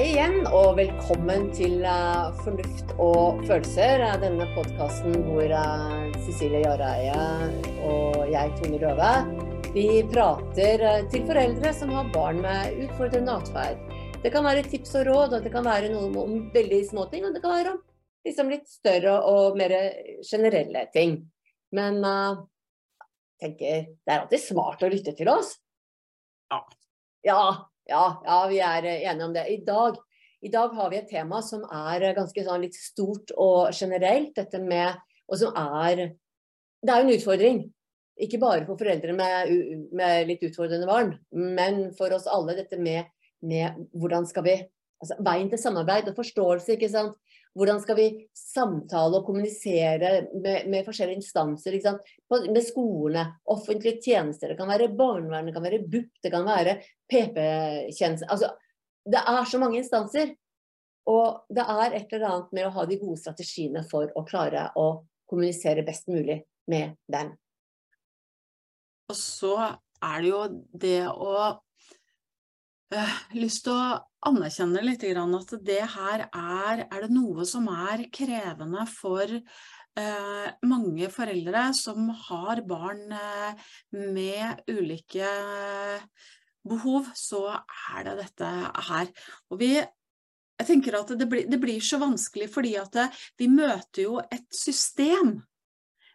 Hei igjen, og velkommen til uh, Fornuft og følelser. Uh, denne podkasten hvor uh, Cecilie Jareie og jeg, Tone Røve, vi prater til foreldre som har barn med utfordrende atferd. Det kan være tips og råd, og det kan være noe om veldig små ting, og det kan være om liksom litt større og mer generelle ting. Men jeg tenker det er alltid smart å lytte til oss. Ja. Ja, ja, ja, vi er eh, enige om det. I dag, I dag, har vi et tema som er eh, ganske sånn litt stort og generelt. Dette med Og som er Det er jo en utfordring. Ikke bare for foreldre med, med litt utfordrende barn, men for oss alle. Dette med, med hvordan skal vi altså Veien til samarbeid og forståelse, ikke sant. Hvordan skal vi samtale og kommunisere med, med forskjellige instanser? med skolene, offentlige tjenester. Det kan være barnevern, det kan være BUP, det kan være PP-tjenester. Altså, det er så mange instanser. Og det er et eller annet med å ha de gode strategiene for å klare å kommunisere best mulig med dem. Og så er det jo det å øh, lyst til å anerkjenne litt at det her er, er det noe som er krevende for eh, mange foreldre som har barn eh, med ulike behov, så er det dette her. Og vi, jeg tenker at det blir, det blir så vanskelig fordi at det, vi møter jo et system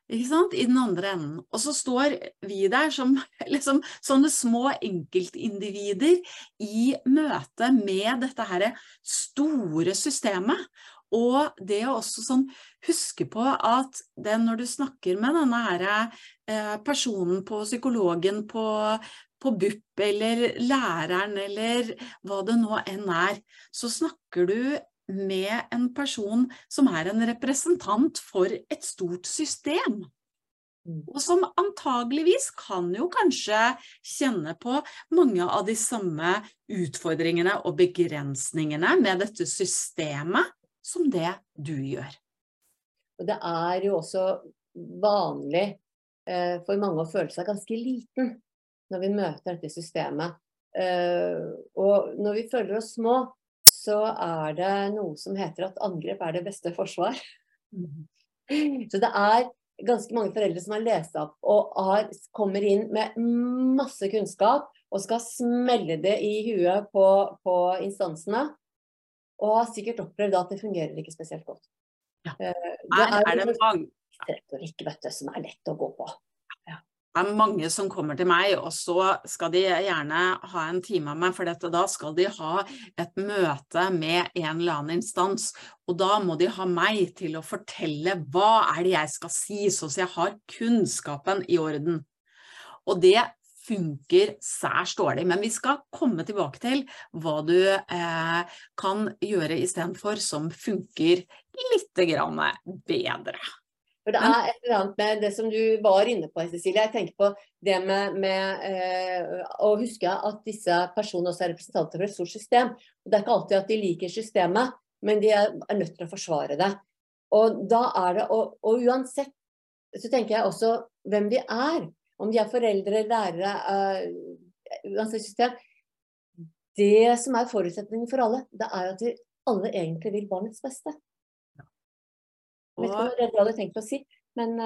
ikke sant? i den andre enden. Og så står vi der som liksom, sånne små enkeltindivider i møte med dette her store systemet. Og det å også sånn huske på at det når du snakker med denne her, eh, personen på psykologen på, på BUP eller læreren eller hva det nå enn er, så snakker du med en person som er en representant for et stort system. Mm. Og som antageligvis kan jo kanskje kjenne på mange av de samme utfordringene og begrensningene med dette systemet som det du gjør. Og det er jo også vanlig eh, for mange å føle seg ganske liten når vi møter dette systemet. Eh, og når vi føler oss små, så er det noe som heter at angrep er det beste forsvar. Mm. Så det er ganske mange foreldre som har lest opp og har, kommer inn med masse kunnskap og skal smelle det i huet på, på instansene. Og har sikkert opplevd at det fungerer ikke spesielt godt. Ja. Eh, det er, er, det mange retorikk vet du, som er lett å gå på det er mange som kommer til meg, og så skal de gjerne ha en time med meg, for dette, da skal de ha et møte med en eller annen instans. Og da må de ha meg til å fortelle hva er det jeg skal si, så jeg har kunnskapen i orden. Og det funker særs dårlig, men vi skal komme tilbake til hva du eh, kan gjøre istedenfor som funker litt bedre. For det er et eller annet med det som du var inne på, Cecilie. Jeg tenker på det med, med eh, å huske at disse personene også er representanter for et stort system. Det er ikke alltid at de liker systemet, men de er, er nødt til å forsvare det. Og da er det, og, og, uansett så tenker jeg også hvem de er. Om de er foreldre, lærere, uh, uansett system. Det som er forutsetningen for alle, det er at de alle egentlig vil barnets beste. Jeg vet ikke om du hadde tenkt å si, men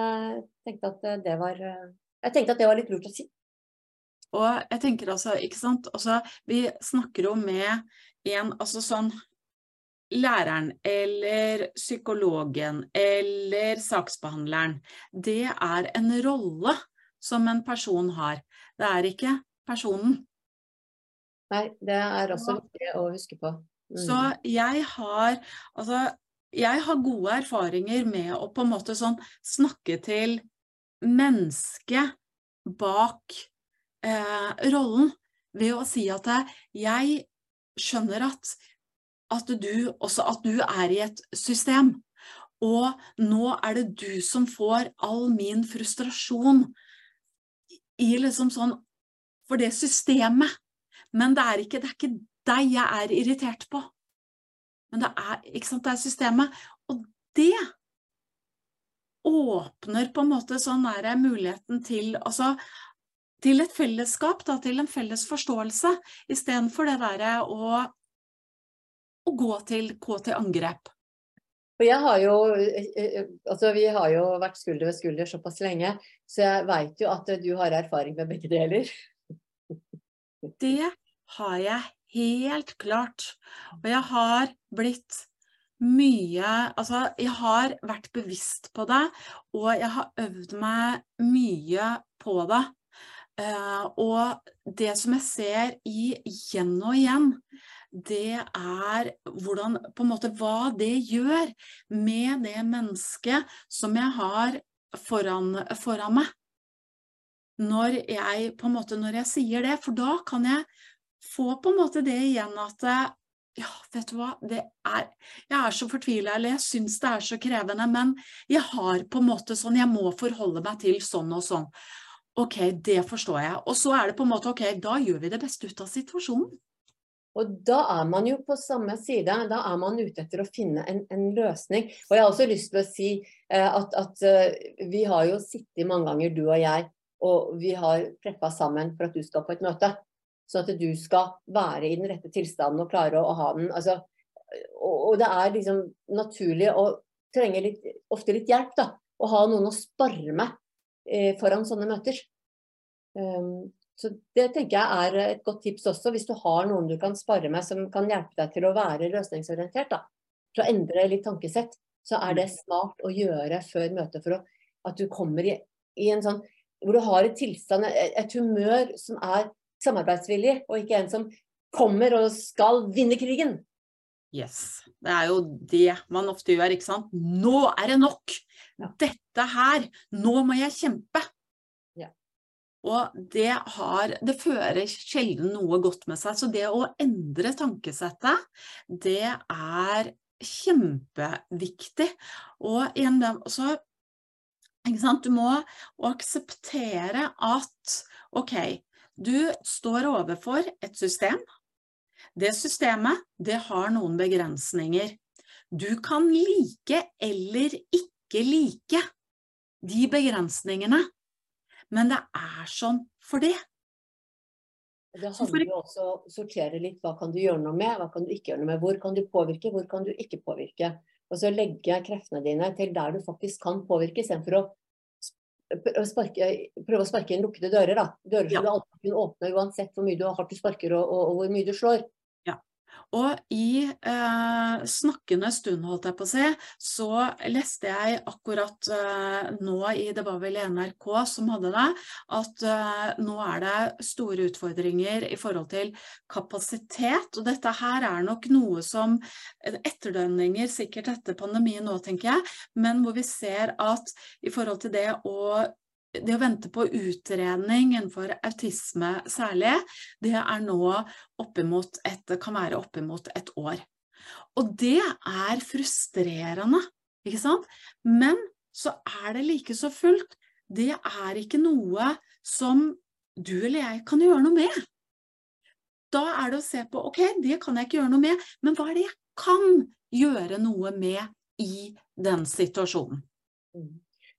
tenkte at eh, det var, uh, jeg tenkte at det var litt lurt å si. Og jeg tenker altså, ikke sant, altså, Vi snakker jo med en altså sånn Læreren eller psykologen eller saksbehandleren, det er en rolle som en person har. Det er ikke personen. Nei, det er også viktig å huske på. Mm. Så jeg har Altså, jeg har gode erfaringer med å på en måte sånn snakke til mennesket bak eh, rollen ved å si at jeg skjønner at, at du også at du er i et system. Og nå er det du som får all min frustrasjon i liksom sånn For det systemet. Men det er ikke, det er ikke deg jeg er irritert på. Men det er, sant, det er systemet. Og det åpner på en måte sånn der muligheten til altså, til et fellesskap, da, til en felles forståelse, istedenfor det derre å å gå til, gå til angrep. Og jeg har jo, altså Vi har jo vært skulder ved skulder såpass lenge, så jeg veit jo at du har erfaring med begge deler. Det har jeg helt klart. Og jeg har blitt mye Altså, jeg har vært bevisst på det, og jeg har øvd meg mye på det. Uh, og det som jeg ser igjen og igjen, det er hvordan På en måte hva det gjør med det mennesket som jeg har foran, foran meg. Når jeg, måte, når jeg sier det, for da kan jeg få på en måte det igjen at ja, vet du hva, er Jeg er så fortvila, eller jeg syns det er så krevende, men jeg har på en måte sånn Jeg må forholde meg til sånn og sånn. Ok, det forstår jeg. Og så er det på en måte ok, da gjør vi det beste ut av situasjonen. Og da er man jo på samme side. Da er man ute etter å finne en, en løsning. Og jeg har også lyst til å si eh, at, at uh, vi har jo sittet mange ganger, du og jeg, og vi har preppa sammen for at du skal på et møte. Sånn at du skal være i den rette tilstanden og klare å, ha den. Altså, og, og, det er liksom naturlig å trenge litt, ofte litt hjelp, da. Å ha noen å spare med eh, foran sånne møter. Um, så det tenker jeg er et godt tips også, hvis du har noen du kan spare med som kan hjelpe deg til å være løsningsorientert. da. For å endre litt tankesett, så er det smart å gjøre før møtet for å, at du kommer i, i en sånn hvor du har et tilstand, et, et humør som er samarbeidsvillig, og ikke en som kommer og skal vinne krigen. Yes. Det er jo det man ofte gjør, ikke sant. Nå er det nok! Ja. Dette her! Nå må jeg kjempe! Ja. Og det har Det fører sjelden noe godt med seg. Så det å endre tankesettet, det er kjempeviktig. Og igjen, så ikke sant? Du må akseptere at OK, du står overfor et system. Det systemet, det har noen begrensninger. Du kan like eller ikke like de begrensningene, men det er sånn for det. Det handler jo også om å sortere litt. Hva kan du gjøre noe med, hva kan du ikke gjøre noe med. Hvor kan du påvirke, hvor kan du ikke påvirke. Og så legge kreftene dine til der du faktisk kan påvirke, istedenfor å sparke, prøve å sparke inn lukkede dører. da. Dører som ja. du alltid kunne åpne uansett hvor mye du hardt du sparker og, og, og, hvor mye du slår. Og i eh, snakkende stund, holdt jeg på å si, så leste jeg akkurat eh, nå i Det var vel NRK som hadde det, at eh, nå er det store utfordringer i forhold til kapasitet. Og dette her er nok noe som etterdønninger sikkert etter pandemien nå, tenker jeg, men hvor vi ser at i forhold til det å det å vente på utredning innenfor autisme særlig, det er nå oppimot et, kan være oppimot et år. Og det er frustrerende, ikke sant? Men så er det like så fullt. Det er ikke noe som du eller jeg kan gjøre noe med. Da er det å se på ok, det kan jeg ikke gjøre noe med, men hva er det jeg kan gjøre noe med i den situasjonen?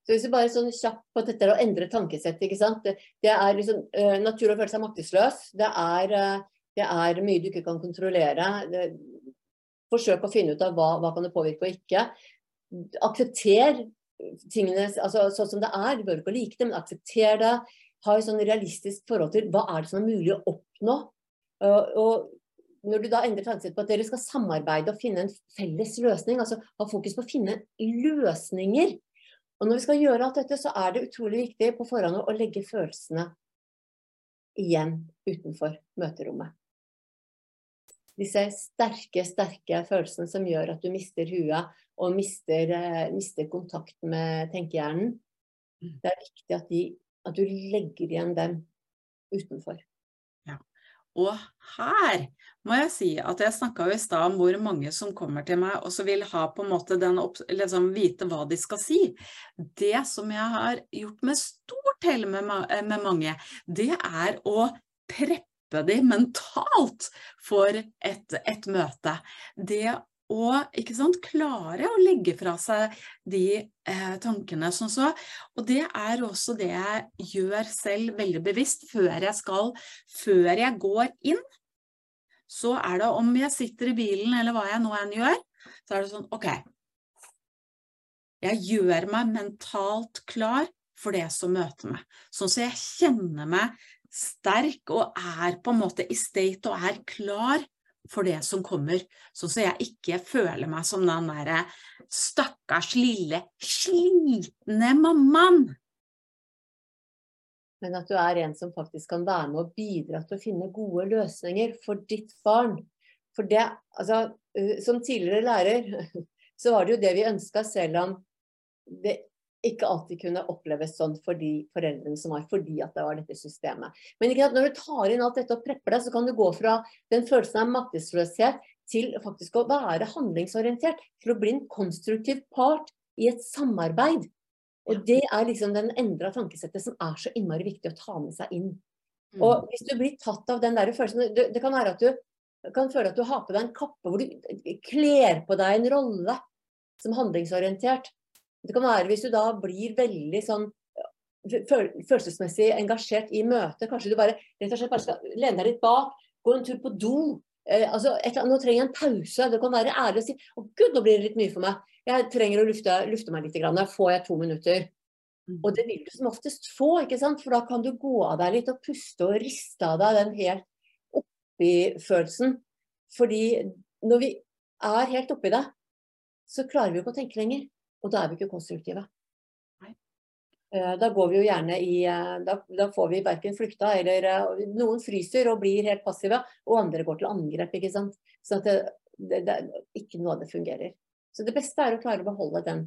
Så hvis vi bare sånn kjapt på dette å endre tankesettet, ikke sant. Det, det er liksom uh, natur å føle seg maktesløs. Det er, uh, det er, mye du ikke kan kontrollere. Det, forsøk å finne ut av hva, hva kan det påvirke og ikke. Aksepter tingene altså, sånn som det er. Du bør ikke like det, men aksepter det. Ha et sånn realistisk forhold til hva er det som er mulig å oppnå. Uh, og når du da endrer tankesettet på at dere skal samarbeide og finne en felles løsning, altså ha fokus på å finne løsninger og når vi skal gjøre alt dette, så er det utrolig viktig på forhånd å legge følelsene igjen utenfor møterommet. Disse sterke, sterke følelsene som gjør at du mister huet og mister, eh, mister kontakt med tenkehjernen. Mm. Det er viktig at, de, at du legger igjen dem utenfor. Og her må jeg si at jeg snakka i stad om hvor mange som kommer til meg og så vil ha på en måte den liksom vite hva de skal si. Det som jeg har gjort med stort hell med, med mange, det er å preppe de mentalt for et, et møte. Det og sant, klare å legge fra seg de eh, tankene. Sånn så. Og det er også det jeg gjør selv veldig bevisst før jeg skal Før jeg går inn, så er det om jeg sitter i bilen eller hva jeg nå enn gjør, så er det sånn OK. Jeg gjør meg mentalt klar for det som møter meg. Sånn så jeg kjenner meg sterk og er på en måte i state og er klar for det som kommer. Sånn så jeg ikke føler meg som den derre stakkars lille, slitne mammaen. Men at du er en som faktisk kan være med og bidra til å finne gode løsninger for ditt barn. For det, altså, som tidligere lærer, så var det jo det vi ønska, selv om det ikke alltid kunne oppleves sånn for de foreldrene som var, fordi at det var dette systemet. Men når du tar inn alt dette og prepper deg, så kan du gå fra den følelsen av maktesløshet til faktisk å være handlingsorientert. til å bli en konstruktiv part i et samarbeid. Og det er liksom den endra tankesettet som er så innmari viktig å ta med seg inn. Mm. Og hvis du blir tatt av den der følelsen det, det kan være at du kan føle at du har på deg en kappe hvor du kler på deg en rolle som handlingsorientert. Det kan være hvis du da blir veldig sånn følelsesmessig engasjert i møtet. Kanskje du bare rett og slett bare skal lene deg litt bak, gå en tur på do. Eh, altså, et, nå trenger jeg en pause. Det kan være ærlig å si å gud, nå blir det litt mye for meg. Jeg trenger å lufte, lufte meg litt. Grann. Får jeg to minutter? Mm. Og det vil du som oftest få, ikke sant? for da kan du gå av deg litt og puste og riste av deg den helt oppi følelsen. Fordi når vi er helt oppi det, så klarer vi ikke å tenke lenger. Og da er vi ikke konstruktive. Eh, da går vi jo gjerne i eh, Da, da får vi verken flykta eller eh, Noen fryser og blir helt passive, og andre går til angrep. ikke sant? Så det, det, det, ikke noe av det fungerer. Så det beste er å klare å beholde den.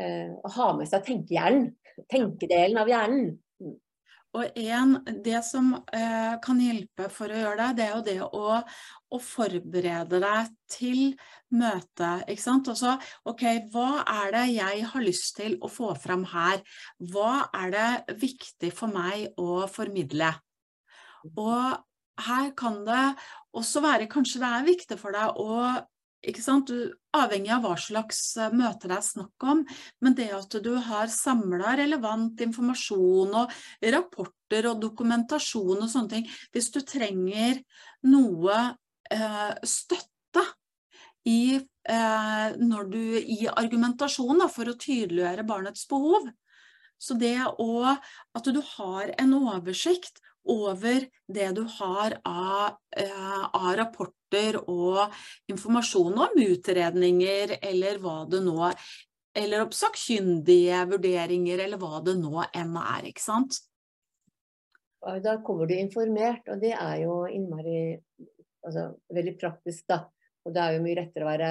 Å ha med seg tenkehjernen. Tenkedelen av hjernen. Og en, Det som eh, kan hjelpe for å gjøre det, det er jo det å, å forberede deg til møtet. ikke sant? Altså, ok, Hva er det jeg har lyst til å få fram her? Hva er det viktig for meg å formidle? Og her kan det også være Kanskje det er viktig for deg å ikke sant? Du, avhengig av hva slags eh, møte det er snakk om, men det at du har samla relevant informasjon og rapporter og dokumentasjon og sånne ting Hvis du trenger noe eh, støtte i, eh, du, i argumentasjon da, for å tydeliggjøre barnets behov, så det å, at du har en oversikt over det du har av, eh, av rapporter og informasjon om utredninger eller hva det nå Eller sakkyndige vurderinger, eller hva det nå enn er, ikke sant? Da kommer du informert, og det er jo innmari altså, veldig praktisk, da. Og det er jo mye lettere å være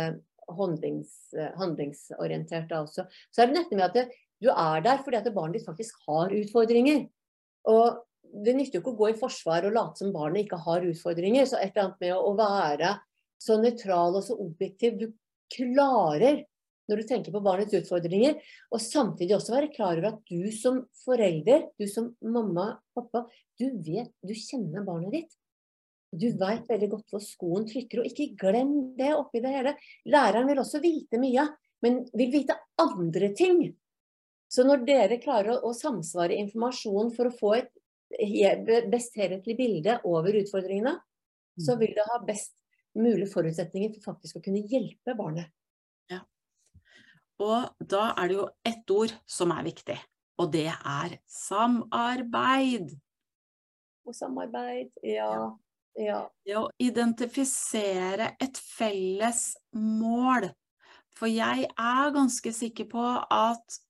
handlings, handlingsorientert da også. Så er det nettopp med at du er der fordi at barnet ditt faktisk har utfordringer. Og det nytter jo ikke å gå i forsvar og late som barnet ikke har utfordringer. Så et eller annet med å være så nøytral og så objektiv du klarer når du tenker på barnets utfordringer, og samtidig også være klar over at du som forelder, du som mamma, pappa, du vet, du kjenner barnet ditt. Du veit veldig godt hvor skoen trykker, og ikke glem det oppi det hele. Læreren vil også vite mye, men vil vite andre ting. Så når dere klarer å, å samsvare informasjon for å få et best helhetlig bilde over utfordringene, så mm. vil det ha best mulig forutsetninger for faktisk å kunne hjelpe barnet. Ja. Og da er det jo ett ord som er viktig, og det er samarbeid. Og samarbeid, ja. ja. Det å identifisere et felles mål. For jeg er ganske sikker på at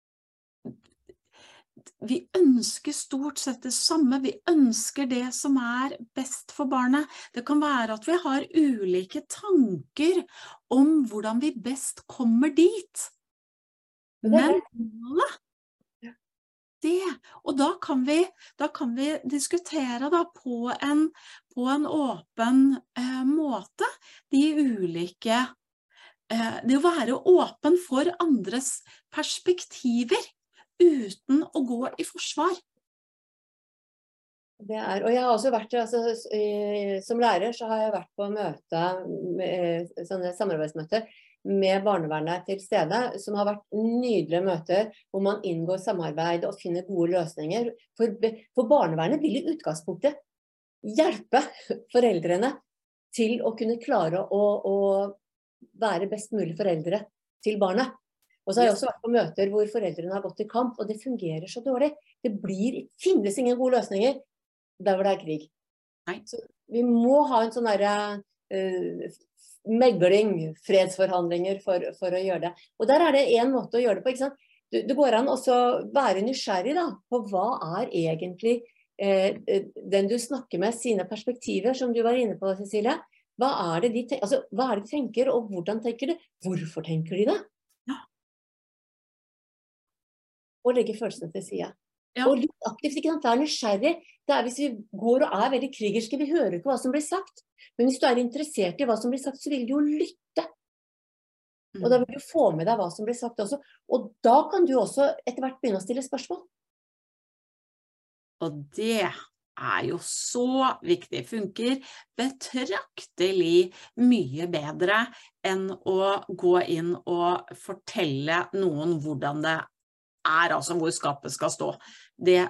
vi ønsker stort sett det samme. Vi ønsker det som er best for barnet. Det kan være at vi har ulike tanker om hvordan vi best kommer dit. Men målet det. Og da kan vi, da kan vi diskutere da på en, på en åpen eh, måte de ulike eh, Det å være åpen for andres perspektiver uten å gå i forsvar. Er, og jeg har også vært, altså, Som lærer så har jeg vært på møte, sånne samarbeidsmøter med barnevernet til stede, som har vært nydelige møter hvor man inngår samarbeid og finner gode løsninger. For, for barnevernet vil i utgangspunktet hjelpe foreldrene til å kunne klare å, å være best mulig foreldre til barnet. Og så har jeg også vært på møter hvor foreldrene har gått til kamp, og det fungerer så dårlig. Det blir, finnes ingen gode løsninger der hvor det er krig. Nei. Så vi må ha en sånn derre uh, megling, fredsforhandlinger, for, for, å gjøre det. Og der er det én måte å gjøre det på. ikke sant? Det, det går an å være nysgjerrig da, på hva er egentlig eh, den du snakker med, sine perspektiver, som du var inne på, Cecilie. Hva er, det de, altså, hva er det de tenker, og hvordan tenker de? Hvorfor tenker de det? Og legge følelsene til side. Ja. Og litt aktivt, ikke sant? Vær nysgjerrig. Det er hvis vi går og er veldig krigerske, vi hører ikke hva som blir sagt. Men hvis du er interessert i hva som blir sagt, så vil du jo lytte. Og da mm. vil du få med deg hva som blir sagt også. Og da kan du også etter hvert begynne å stille spørsmål. Og det er jo så viktig. Funker betraktelig mye bedre enn å gå inn og fortelle noen hvordan det er, altså hvor skapet skal stå. Det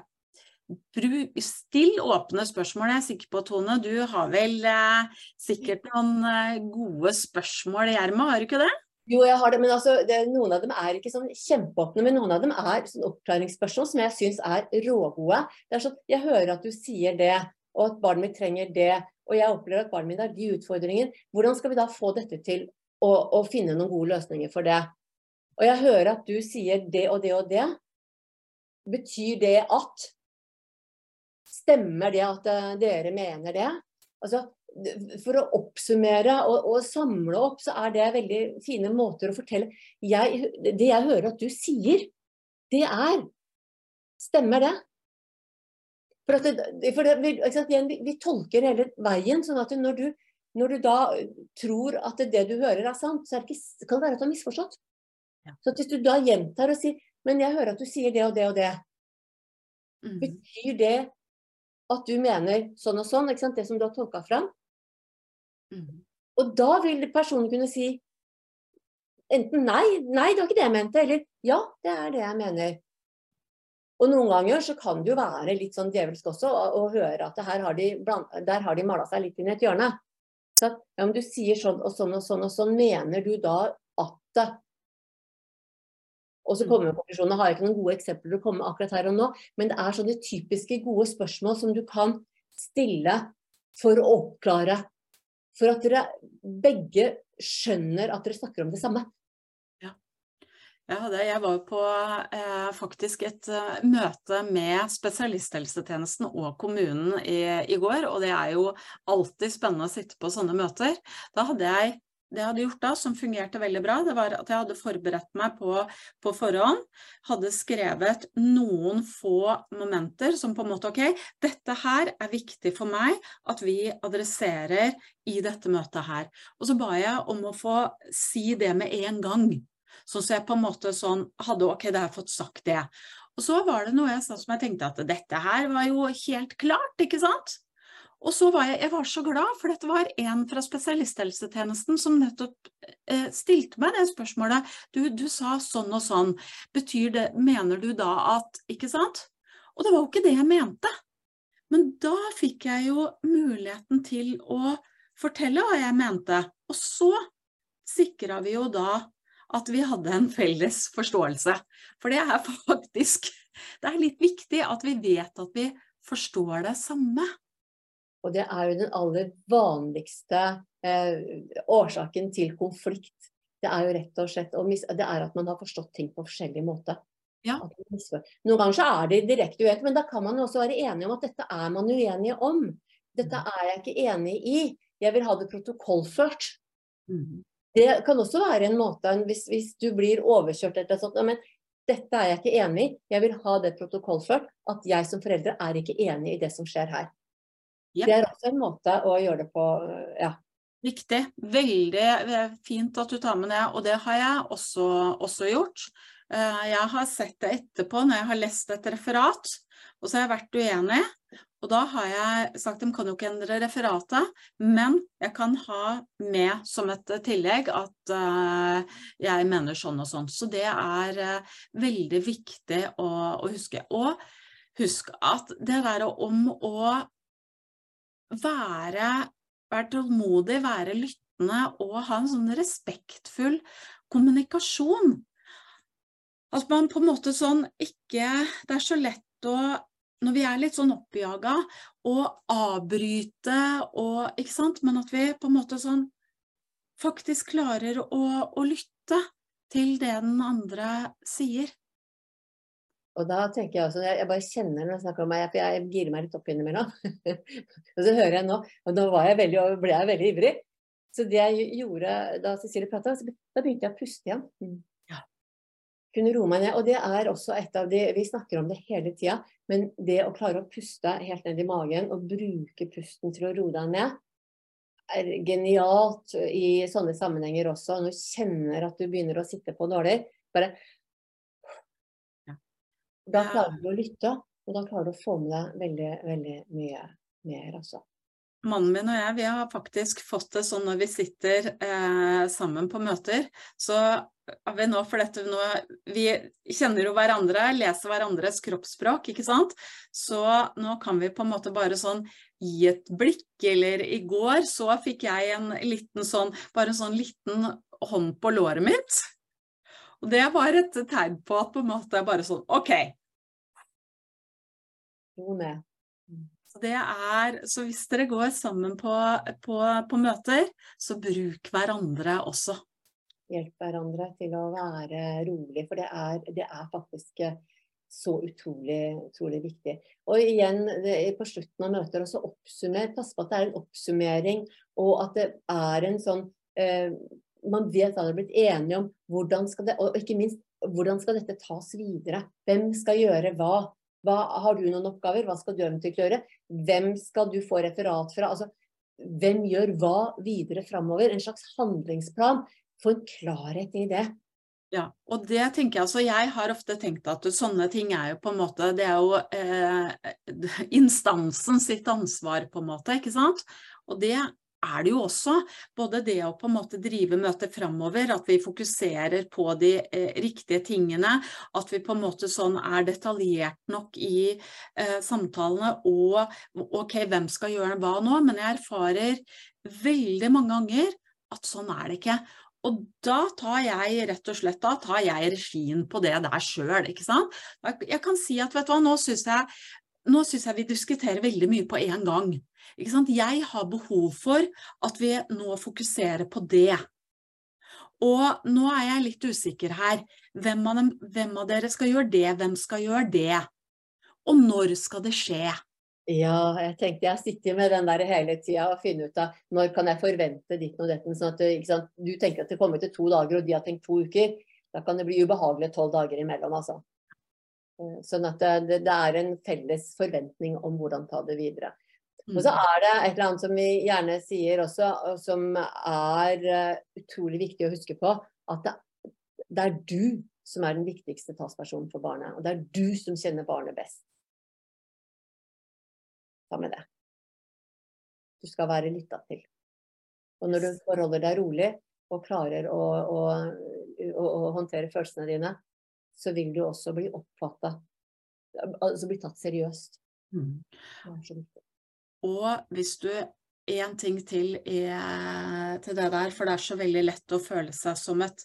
Still åpne spørsmål. Jeg er sikker på, Tone, du har vel eh, sikkert noen eh, gode spørsmål, Gjerma, har du ikke det? Jo, jeg har det, men altså, det, noen av dem er ikke sånn kjempeåpne, men noen av dem er sånn oppklaringsspørsmål som jeg syns er rågode. Det er sånn, Jeg hører at du sier det, og at barnet mitt trenger det, og jeg opplever at barnet mitt har de utfordringene. Hvordan skal vi da få dette til å, å, finne noen gode løsninger for det? Og jeg hører at du sier det og det og det. Betyr det at Stemmer det at eh, dere mener det? Altså, for å oppsummere og, og, samle opp, så er det veldig fine måter å fortelle. Jeg, det jeg hører at du sier, det er Stemmer det? For, det, for det, vi, vi, vi, tolker hele veien. sånn at når du, når du, da tror at det du hører er sant, så det ikke, kan det være at du har misforstått. Så hvis du da gjentar og sier Men jeg hører at du sier det og det og det. Mm. Betyr det at du mener sånn og sånn? Det som du har tolka fram? Mm. Og da vil personen kunne si enten nei, nei, det var ikke det jeg mente, eller ja, det er det jeg mener. Og noen ganger så kan det jo være litt sånn djevelsk også å, og høre at her har de, der har de mala seg litt inn i et hjørne. Så ja, men du sier sånn og sånn og sånn og sånn, mener du da at og så kommer mm. konklusjonen. Jeg har ikke noen gode eksempler å komme akkurat her og nå, men det er sånne typiske gode spørsmål som du kan stille for å oppklare for at dere begge skjønner at dere snakker om det samme. Ja, ja det, jeg var på eh, faktisk et uh, møte med spesialisthelsetjenesten og kommunen i, i, går, og det er jo alltid spennende å sitte på sånne møter. Da hadde jeg det jeg hadde gjort da, som fungerte veldig bra, det var at jeg hadde forberedt meg på, på forhånd. Hadde skrevet noen få momenter som på en måte OK, dette her er viktig for meg at vi adresserer i dette møtet her. Og så ba jeg om å få si det med en gang. Sånn så jeg på en måte sånn hadde OK, da har jeg fått sagt det. Og så var det noe jeg sa som jeg tenkte at dette her var jo helt klart, ikke sant? Og så var jeg, jeg var så glad, for dette var en fra spesialisthelsetjenesten som nettopp eh, stilte meg det spørsmålet. Du, du, sa sånn og sånn. Betyr det Mener du da at Ikke sant? Og det var jo ikke det jeg mente. Men da fikk jeg jo muligheten til å fortelle hva jeg mente. Og så sikra vi jo da at vi hadde en felles forståelse. For det er faktisk Det er litt viktig at vi vet at vi forstår det samme. Og det er jo den aller vanligste eh, årsaken til konflikt. Det er jo rett og slett det er at man har forstått ting på forskjellig måte. Ja. Noen ganger så er det direkte uenige, men da kan man jo også være enige om at dette er man uenige om. Dette mm. er jeg ikke enig i. Jeg vil ha det protokollført. Mm. Det kan også være en måte, hvis, hvis du blir overkjørt eller sånt, men dette er jeg ikke enig i, jeg vil ha det protokollført, at jeg som foreldre er ikke enig i det som skjer her. Yep. Det er også en måte å gjøre det på, ja. Viktig. Veldig eh, fint at du tar med det, og det har jeg også, også gjort. Eh, jeg har sett det etterpå når jeg har lest et referat, og så har jeg vært uenig. Og da har jeg sagt de kan jo ikke endre referatet, men jeg kan ha med som et tillegg at uh, jeg mener sånn og sånn. Så det er uh, veldig viktig å, å, huske. Og husk at det der om å være være tålmodig, være lyttende og ha en sånn respektfull kommunikasjon. At man på en måte sånn ikke Det er så lett å når vi er litt sånn oppjaga, å avbryte og Ikke sant? Men at vi på en måte sånn faktisk klarer å, å lytte til det den andre sier. Og da tenker jeg også, jeg, bare kjenner når jeg snakker om meg, for jeg girer meg litt opp innimellom. og så hører jeg nå, og nå jeg veldig, ble jeg veldig ivrig. Så det jeg gjorde da Cecilie prata, da begynte jeg å puste igjen. Mm. Ja. Kunne roe meg ned. Og det er også et av de Vi snakker om det hele tida, men det å klare å puste helt ned i magen og bruke pusten til å roe deg ned, er genialt i sånne sammenhenger også. Når du kjenner at du begynner å sitte på dårlig. bare da klarer du å lytte, og da klarer du å få med deg veldig, veldig mye mer, altså. Mannen min og jeg vi har faktisk fått det sånn når vi sitter eh, sammen på møter, så har vi nå, for dette nå, Vi kjenner jo hverandre, leser hverandres kroppsspråk, ikke sant. Så nå kan vi på en måte bare sånn gi et blikk, eller i går så fikk jeg en liten sånn, bare en sånn liten hånd på låret mitt. Og det var et tegn på at på en måte bare sånn OK. Så, det er, så hvis dere går sammen på, på, på møter, så bruk hverandre også. Hjelp hverandre til å være rolig, for det er, det er faktisk eh, så utrolig, utrolig viktig. Og igjen det, på slutten av møter også oppsummer. Pass på at det er en oppsummering, og at det er en sånn eh, Man vet hva de har blitt enige om. Hvordan skal det, og ikke minst hvordan skal dette tas videre? Hvem skal gjøre hva? Hva, har du noen oppgaver? Hva skal du eventuelt gjøre? Hvem skal du få referat fra? Altså, hvem gjør hva videre framover? En slags handlingsplan. Få en klarhet i det. Ja, og det tenker jeg altså, Jeg har ofte tenkt at sånne ting er jo på en måte Det er jo eh, instansen sitt ansvar, på en måte. ikke sant? Og det er det jo også. Både det å på en måte drive møtet framover, at vi fokuserer på de eh, riktige tingene, at vi på en måte sånn er detaljert nok i eh, samtalene, og ok, hvem skal gjøre hva nå? Men jeg erfarer veldig mange ganger at sånn er det ikke. Og da tar jeg rett og slett da tar jeg regien på det der sjøl, ikke sant. Jeg kan si at vet du hva, nå syns jeg, jeg vi diskuterer veldig mye på en gang. Jeg har behov for at vi nå fokuserer på det. Og nå er jeg litt usikker her. Hvem av, dem, hvem av dere skal gjøre det? Hvem skal gjøre det? Og når skal det skje? Ja, jeg tenkte jeg sitter med den der hele tida og finner ut av når kan jeg forvente ditt og dette. Sånn at du, tenker at det kommer til to dager, og de har tenkt to uker. Da kan det bli ubehagelig tolv dager imellom, altså. Eh, sånn at det, det, er en felles forventning om hvordan ta det videre. Og så mm. er det et eller annet som vi gjerne sier også, og som er uh, utrolig viktig å huske på, at det, det, er du som er den viktigste talspersonen for barnet. Og det er du som kjenner barnet best. Ta med det. Du skal være lytta til. Og når du forholder deg rolig og klarer å, å, å, å håndtere følelsene dine, så vil du også bli oppfatta Altså bli tatt seriøst. Mm. Og hvis du En ting til er, til det der, for det er så veldig lett å føle seg som et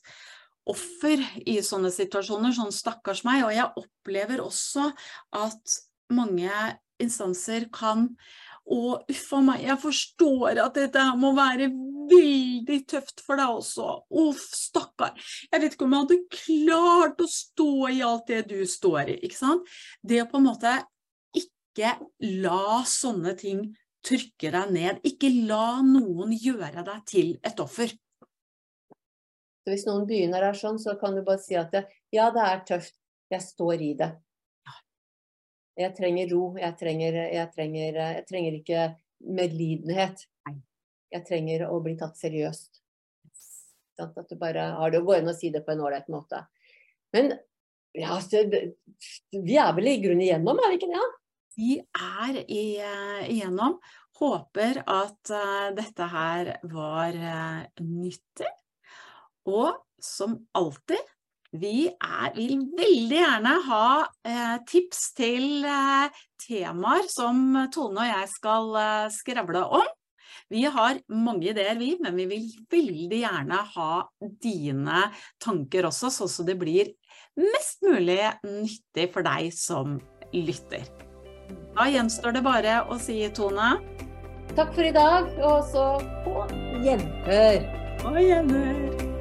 offer i sånne situasjoner, sånn stakkars meg. Og jeg opplever også at mange instanser kan og uff a meg, jeg forstår at dette må være veldig tøft for deg også. Uff, stakkar. Jeg vet ikke om jeg hadde klart å stå i alt det du står i. ikke sant? Det å på en måte ikke la sånne ting trykke deg ned. Ikke la noen gjøre deg til et offer. Så hvis noen begynner der sånn, så kan du bare si at ja, det er tøft. Jeg står i det. Jeg trenger ro. Jeg trenger, jeg trenger, jeg trenger ikke medlidenhet. Jeg trenger å bli tatt seriøst. At du bare har det å gå inn og si det på en ålreit måte. Men ja, vi er vel i grunnen igjennom, er vi ikke det? Ja? Vi er igjennom. Håper at uh, dette her var uh, nyttig. Og som alltid, vi er, vil veldig gjerne ha tips til temaer som Tone og jeg skal skravle om. Vi har mange ideer, vi, men vi vil veldig gjerne ha dine tanker også, sånn at det blir mest mulig nyttig for deg som lytter. Da gjenstår det bare å si, Tone Takk for i dag, og så på gjenhør. På gjenhør.